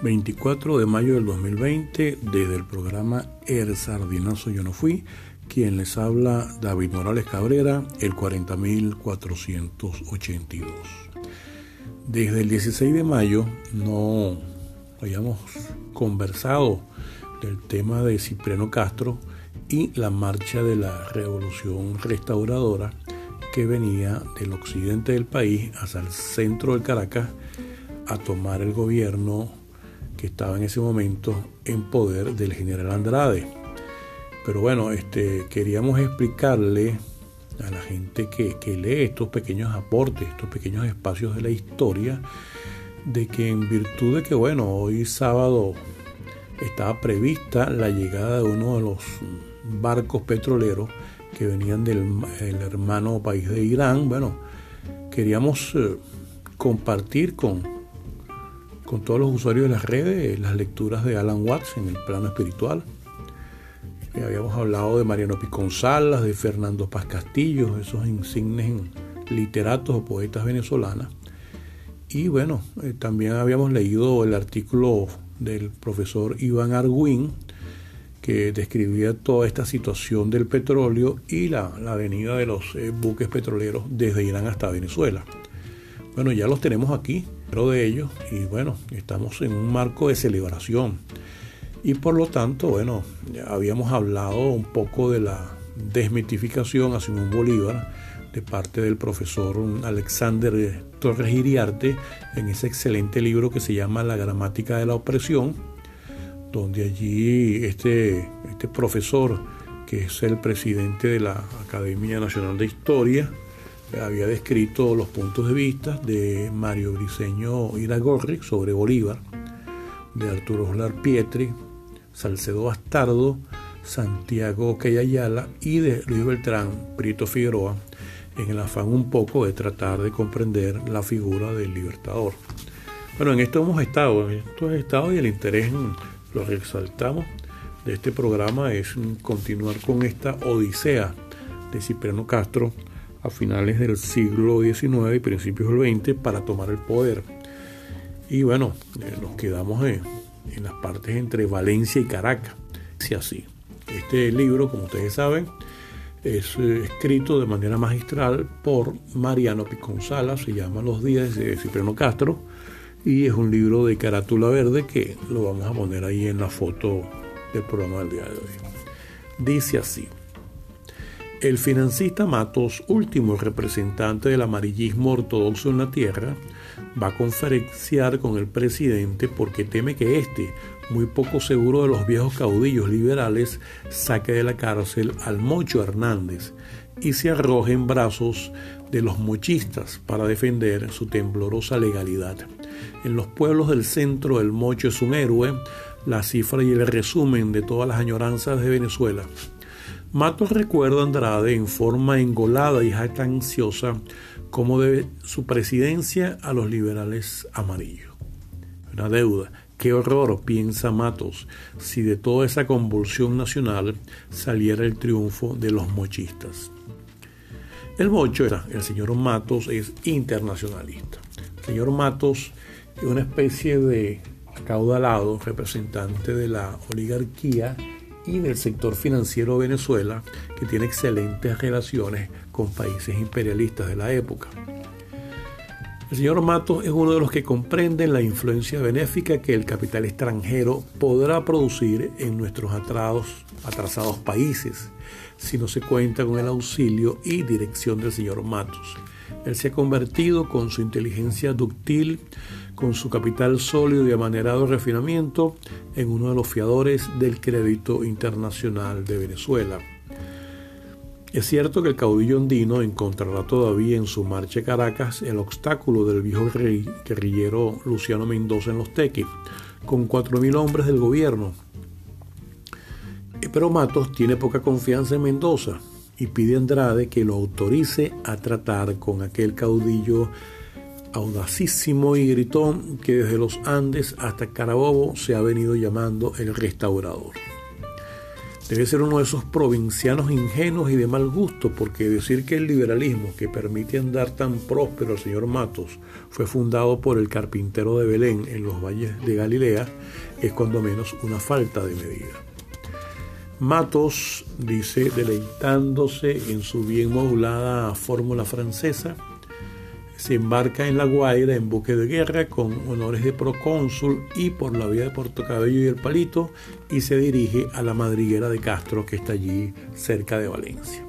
24 de mayo del 2020, desde el programa El Sardinazo Yo No Fui, quien les habla David Morales Cabrera, el 40482. Desde el 16 de mayo no habíamos conversado del tema de Cipriano Castro y la marcha de la revolución restauradora que venía del occidente del país hacia el centro del Caracas a tomar el gobierno que estaba en ese momento en poder del general Andrade. Pero bueno, este, queríamos explicarle a la gente que, lee estos pequeños aportes, estos pequeños espacios de la historia, de que en virtud de que, bueno, hoy sábado estaba prevista la llegada de uno de los barcos petroleros que venían del hermano país de Irán, bueno, queríamos eh, compartir con con todos los usuarios de las redes las lecturas de Alan Watts en el plano espiritual. Eh, habíamos hablado de Mariano Piconzalas, de Fernando Paz Castillo, esos insignes literatos o poetas venezolanas. Y bueno, eh, también habíamos leído el artículo del profesor Iván Arguín, que describía toda esta situación del petróleo y la, la venida de los eh, buques petroleros desde Irán hasta Venezuela. Bueno, ya los tenemos aquí, de ellos, y bueno, estamos en un marco de celebración. Y por lo tanto, bueno, habíamos hablado un poco de la desmitificación a Simón Bolívar de parte del profesor Alexander Torres Iriarte en ese excelente libro que se llama La gramática de la opresión, donde allí este, este profesor, que es el presidente de la Academia Nacional de Historia, había descrito los puntos de vista de Mario Briceño Iragorri sobre Bolívar, de Arturo Oslar Pietri, Salcedo Bastardo, Santiago Cayayala y de Luis Beltrán Prieto Figueroa, en el afán un poco de tratar de comprender la figura del libertador. Bueno, en esto hemos estado, en esto hemos estado y el interés, lo resaltamos, de este programa es continuar con esta odisea de Cipriano Castro a finales del siglo XIX y principios del XX para tomar el poder. Y bueno, eh, nos quedamos en, en, las partes entre Valencia y Caracas. Si así. Este libro, como ustedes saben, es eh, escrito de manera magistral por Mariano Piconzala, se llama Los días de Cipriano Castro, y es un libro de carátula verde que lo vamos a poner ahí en la foto del programa del día de hoy. Dice así. El financista Matos, último representante del amarillismo ortodoxo en la tierra, va a conferenciar con el presidente porque teme que éste, muy poco seguro de los viejos caudillos liberales, saque de la cárcel al Mocho Hernández y se arroje en brazos de los mochistas para defender su temblorosa legalidad. En los pueblos del centro el Mocho es un héroe, la cifra y el resumen de todas las añoranzas de Venezuela. Matos recuerda a Andrade en forma engolada y ansiosa como debe su presidencia a los liberales amarillos. Una deuda. Qué horror, piensa Matos, si de toda esa convulsión nacional saliera el triunfo de los mochistas. El mocho, el señor Matos, es internacionalista. El señor Matos es una especie de acaudalado representante de la oligarquía y del sector financiero Venezuela, que tiene excelentes relaciones con países imperialistas de la época. El señor Matos es uno de los que comprenden la influencia benéfica que el capital extranjero podrá producir en nuestros atrasados países si no se cuenta con el auxilio y dirección del señor Matos. Él se ha convertido con su inteligencia ductil con su capital sólido y amanerado refinamiento en uno de los fiadores del crédito internacional de Venezuela. Es cierto que el caudillo andino encontrará todavía en su marcha a Caracas el obstáculo del viejo guerrillero Luciano Mendoza en los Teques, con 4.000 hombres del gobierno. Pero Matos tiene poca confianza en Mendoza y pide a Andrade que lo autorice a tratar con aquel caudillo audacísimo y gritón que desde los Andes hasta Carabobo se ha venido llamando el restaurador. Debe ser uno de esos provincianos ingenuos y de mal gusto, porque decir que el liberalismo que permite andar tan próspero al señor Matos fue fundado por el carpintero de Belén en los valles de Galilea es cuando menos una falta de medida. Matos dice, deleitándose en su bien modulada fórmula francesa, se embarca en La Guaira en buque de guerra con honores de procónsul y por la vía de Puerto Cabello y el Palito y se dirige a la madriguera de Castro que está allí cerca de Valencia.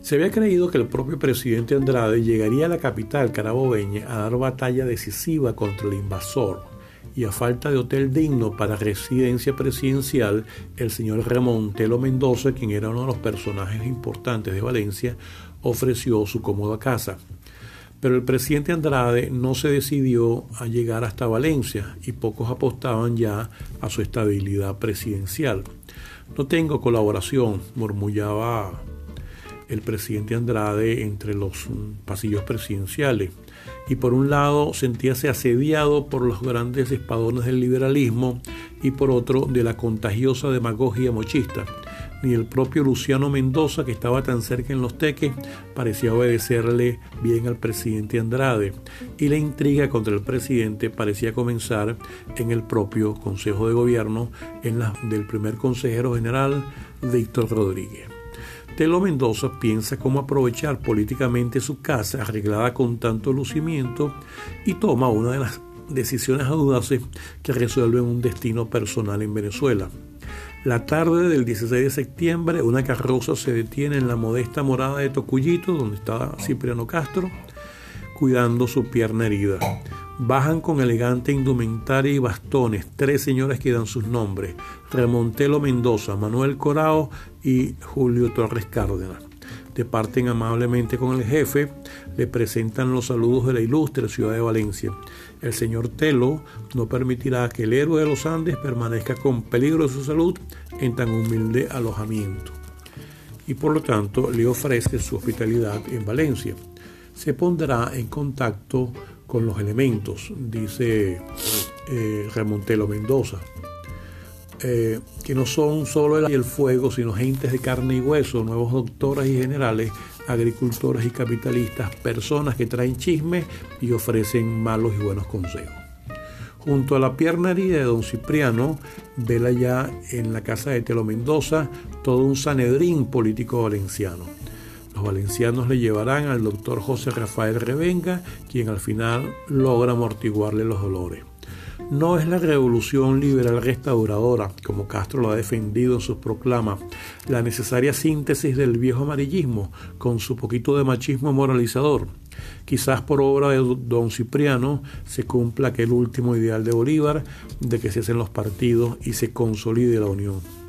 Se había creído que el propio presidente Andrade llegaría a la capital carabobeña a dar batalla decisiva contra el invasor y a falta de hotel digno para residencia presidencial, el señor Ramón Telo Mendoza, quien era uno de los personajes importantes de Valencia, ofreció su cómoda casa. Pero el presidente Andrade no se decidió a llegar hasta Valencia y pocos apostaban ya a su estabilidad presidencial. No tengo colaboración, murmullaba el presidente Andrade entre los pasillos presidenciales. Y por un lado sentíase asediado por los grandes espadones del liberalismo y por otro de la contagiosa demagogia mochista ni el propio Luciano Mendoza, que estaba tan cerca en los teques, parecía obedecerle bien al presidente Andrade, y la intriga contra el presidente parecía comenzar en el propio Consejo de Gobierno, en la del primer consejero general, Víctor Rodríguez. Telo Mendoza piensa cómo aprovechar políticamente su casa arreglada con tanto lucimiento y toma una de las decisiones audaces que resuelven un destino personal en Venezuela la tarde del 16 de septiembre, una carroza se detiene en la modesta morada de Tocuyito, donde estaba Cipriano Castro, cuidando su pierna herida. Bajan con elegante indumentaria y bastones tres señores que dan sus nombres, Remontelo Mendoza, Manuel Corao y Julio Torres Cárdenas. Departen amablemente con el jefe, le presentan los saludos de la ilustre ciudad de Valencia. El señor Telo no permitirá que el héroe de los Andes permanezca con peligro de su salud en tan humilde alojamiento. Y por lo tanto le ofrece su hospitalidad en Valencia. Se pondrá en contacto con los elementos, dice eh, Remontelo Mendoza, eh, que no son solo el el fuego, sino gentes de carne y hueso, nuevos doctores y generales agricultores y capitalistas, personas que traen chismes y ofrecen malos y buenos consejos. Junto a la pierna herida de don Cipriano, vela ya en la casa de Telo Mendoza todo un sanedrín político valenciano. Los valencianos le llevarán al doctor José Rafael Revenga, quien al final logra amortiguarle los dolores no es la revolución liberal restauradora, como Castro lo ha defendido en sus proclamas, la necesaria síntesis del viejo amarillismo con su poquito de machismo moralizador. Quizás por obra de don Cipriano se cumpla aquel último ideal de Bolívar de que se hacen los partidos y se consolide la unión.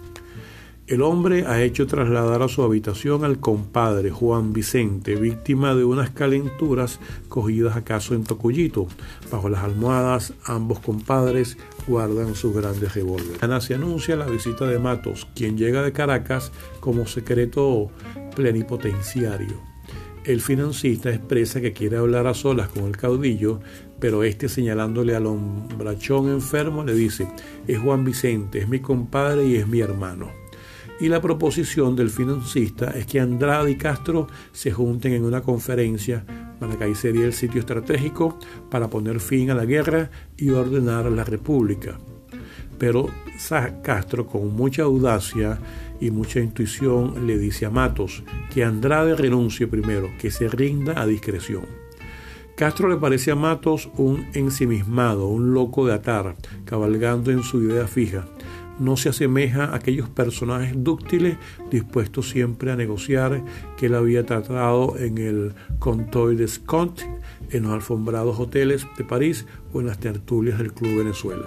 El hombre ha hecho trasladar a su habitación al compadre Juan Vicente, víctima de unas calenturas cogidas acaso en Tocuyito. Bajo las almohadas, ambos compadres guardan sus grandes revólveres. Ana se anuncia la visita de Matos, quien llega de Caracas como secreto plenipotenciario. El financista expresa que quiere hablar a solas con el caudillo, pero este señalándole al hombrachón enfermo le dice, es Juan Vicente, es mi compadre y es mi hermano y la proposición del financista es que Andrade y Castro se junten en una conferencia. Maracay sería el sitio estratégico para poner fin a la guerra y ordenar la república. Pero Castro, con mucha audacia y mucha intuición, le dice a Matos que Andrade renuncie primero, que se rinda a discreción. Castro le parece a Matos un ensimismado, un loco de atar, cabalgando en su idea fija no se asemeja a aquellos personajes dúctiles dispuestos siempre a negociar que él había tratado en el Contoy de Scott, en los alfombrados hoteles de París o en las tertulias del Club Venezuela.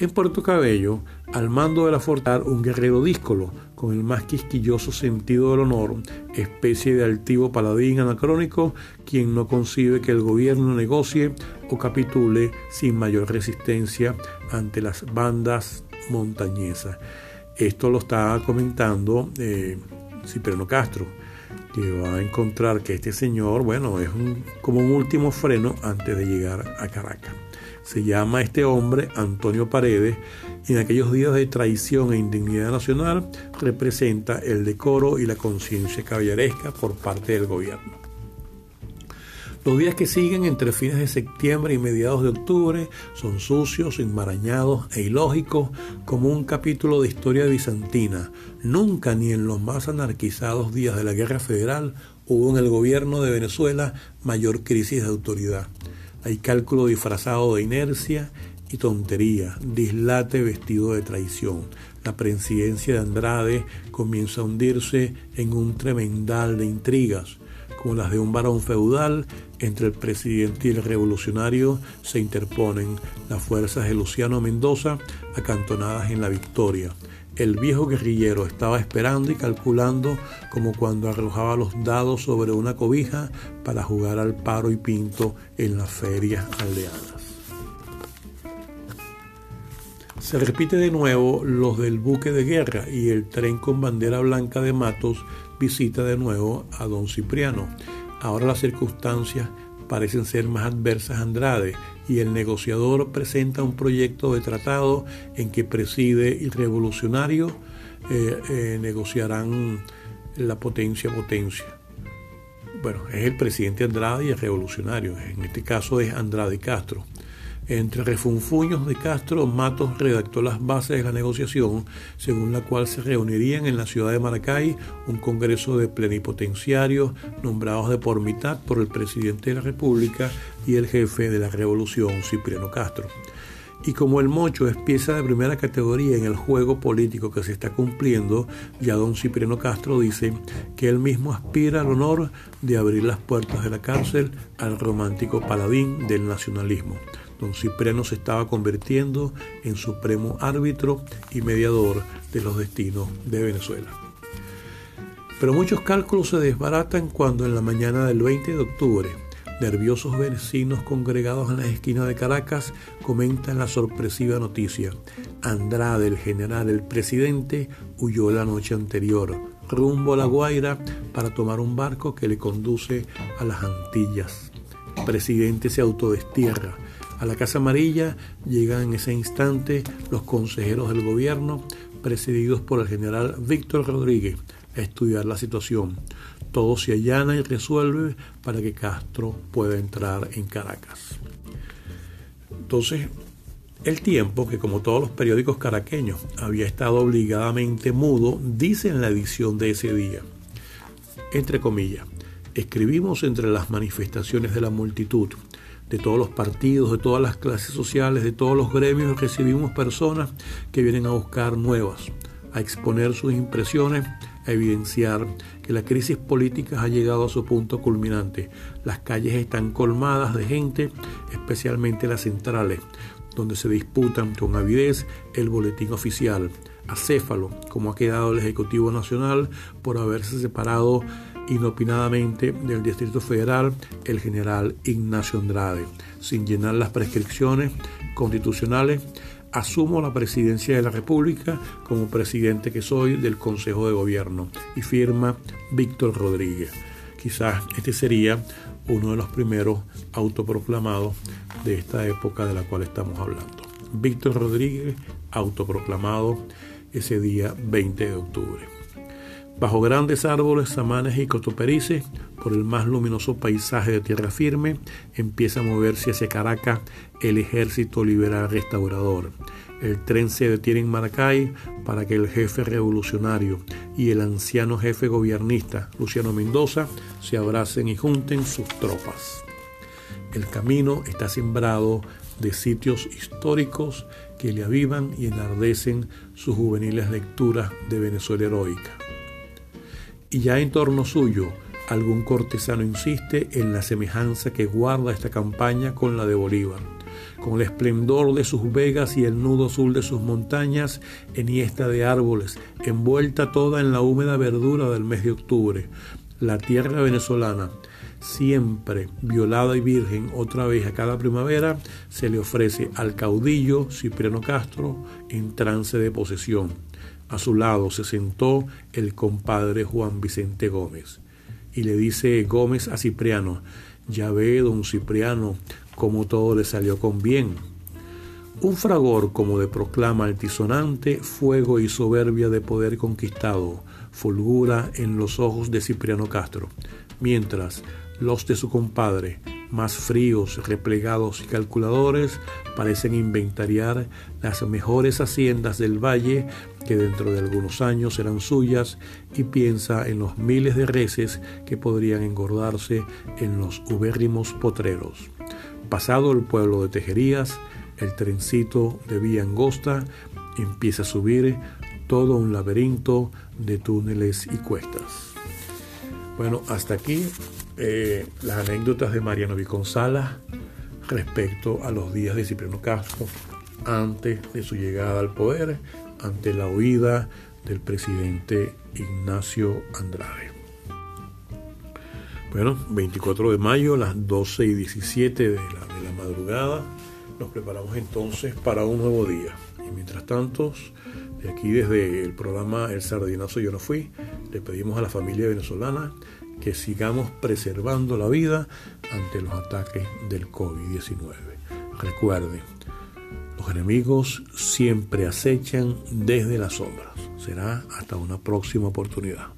En Puerto Cabello, al mando de la Fortar, un guerrero díscolo, con el más quisquilloso sentido del honor, especie de altivo paladín anacrónico, quien no concibe que el gobierno negocie o capitule sin mayor resistencia ante las bandas montañesa. Esto lo está comentando eh, Cipriano Castro. que va a encontrar que este señor, bueno, es como un último freno antes de llegar a Caracas. Se llama este hombre Antonio Paredes y en aquellos días de traición e indignidad nacional representa el decoro y la conciencia caballeresca por parte del gobierno. Los días que siguen entre fines de septiembre y mediados de octubre son sucios, enmarañados e ilógicos como un capítulo de historia bizantina. Nunca ni en los más anarquizados días de la Guerra Federal hubo en el gobierno de Venezuela mayor crisis de autoridad. Hay cálculo disfrazado de inercia y tontería, dislate vestido de traición. La presidencia de Andrade comienza a hundirse en un tremendal de intrigas como las de un varón feudal, entre el presidente y el revolucionario se interponen las fuerzas de Luciano Mendoza acantonadas en la victoria. El viejo guerrillero estaba esperando y calculando como cuando arrojaba los dados sobre una cobija para jugar al paro y pinto en las ferias aldeanas. Se repite de nuevo los del buque de guerra y el tren con bandera blanca de Matos visita de nuevo a don Cipriano. Ahora las circunstancias parecen ser más adversas a Andrade y el negociador presenta un proyecto de tratado en que preside y revolucionario eh, eh, negociarán la potencia potencia. Bueno, es el presidente Andrade y el revolucionario. En este caso es Andrade Castro. Entre refunfuños de Castro, Matos redactó las bases de la negociación, según la cual se reunirían en la ciudad de Maracay un congreso de plenipotenciarios nombrados de por mitad por el presidente de la República y el jefe de la revolución, Cipriano Castro. Y como el mocho es pieza de primera categoría en el juego político que se está cumpliendo, ya don Cipriano Castro dice que él mismo aspira al honor de abrir las puertas de la cárcel al romántico paladín del nacionalismo. Don Cipriano se estaba convirtiendo en supremo árbitro y mediador de los destinos de Venezuela. Pero muchos cálculos se desbaratan cuando en la mañana del 20 de octubre, nerviosos vecinos congregados en la esquina de Caracas comentan la sorpresiva noticia. Andrade, el general, el presidente, huyó la noche anterior rumbo a La Guaira para tomar un barco que le conduce a las Antillas. El presidente se autodestierra a la Casa Amarilla llegan en ese instante los consejeros del gobierno, presididos por el general Víctor Rodríguez, a estudiar la situación. Todo se allana y resuelve para que Castro pueda entrar en Caracas. Entonces, el tiempo, que como todos los periódicos caraqueños había estado obligadamente mudo, dice en la edición de ese día, entre comillas, escribimos entre las manifestaciones de la multitud de todos los partidos, de todas las clases sociales, de todos los gremios, recibimos personas que vienen a buscar nuevas, a exponer sus impresiones, a evidenciar que la crisis política ha llegado a su punto culminante. Las calles están colmadas de gente, especialmente las centrales, donde se disputan con avidez el boletín oficial, acéfalo, como ha quedado el Ejecutivo Nacional por haberse separado inopinadamente del Distrito Federal el general Ignacio Andrade. Sin llenar las prescripciones constitucionales, asumo la presidencia de la República como presidente que soy del Consejo de Gobierno y firma Víctor Rodríguez. Quizás este sería uno de los primeros autoproclamados de esta época de la cual estamos hablando. Víctor Rodríguez, autoproclamado ese día 20 de octubre. Bajo grandes árboles, samanes y cotoperices, por el más luminoso paisaje de tierra firme, empieza a moverse hacia Caracas el ejército liberal restaurador. El tren se detiene en Maracay para que el jefe revolucionario y el anciano jefe gobiernista, Luciano Mendoza, se abracen y junten sus tropas. El camino está sembrado de sitios históricos que le avivan y enardecen sus juveniles lecturas de Venezuela heroica y ya en torno suyo algún cortesano insiste en la semejanza que guarda esta campaña con la de Bolívar, con el esplendor de sus vegas y el nudo azul de sus montañas, enhiesta de árboles, envuelta toda en la húmeda verdura del mes de octubre, la tierra venezolana, siempre violada y virgen otra vez a cada primavera, se le ofrece al caudillo Cipriano Castro en trance de posesión a su lado se sentó el compadre Juan Vicente Gómez. y le dice Gómez a Cipriano, ya ve, don Cipriano, cómo todo le salió con bien. Un fragor como de proclama altisonante, fuego y soberbia de poder conquistado, fulgura en los ojos de Cipriano Castro, mientras los de su compadre, más fríos, replegados y calculadores, parecen inventariar las mejores haciendas del valle que dentro de algunos años serán suyas y piensa en los miles de reses que podrían engordarse en los ubérrimos potreros. Pasado el pueblo de Tejerías, el trencito de vía angosta empieza a subir todo un laberinto de túneles y cuestas. Bueno, hasta aquí eh, las anécdotas de Mariano Viconzala respecto a los días de Cipriano Castro antes de su llegada al poder, ante la huida del presidente Ignacio Andrade. Bueno, 24 de mayo, las 12 y 17 de la, de la madrugada, nos preparamos entonces para un nuevo día. Y mientras tanto, de aquí desde el programa El Sardinazo Yo No Fui, le pedimos a la familia venezolana que sigamos preservando la vida ante los ataques del COVID-19. Recuerden, los enemigos siempre acechan desde las sombras. Será hasta una próxima oportunidad.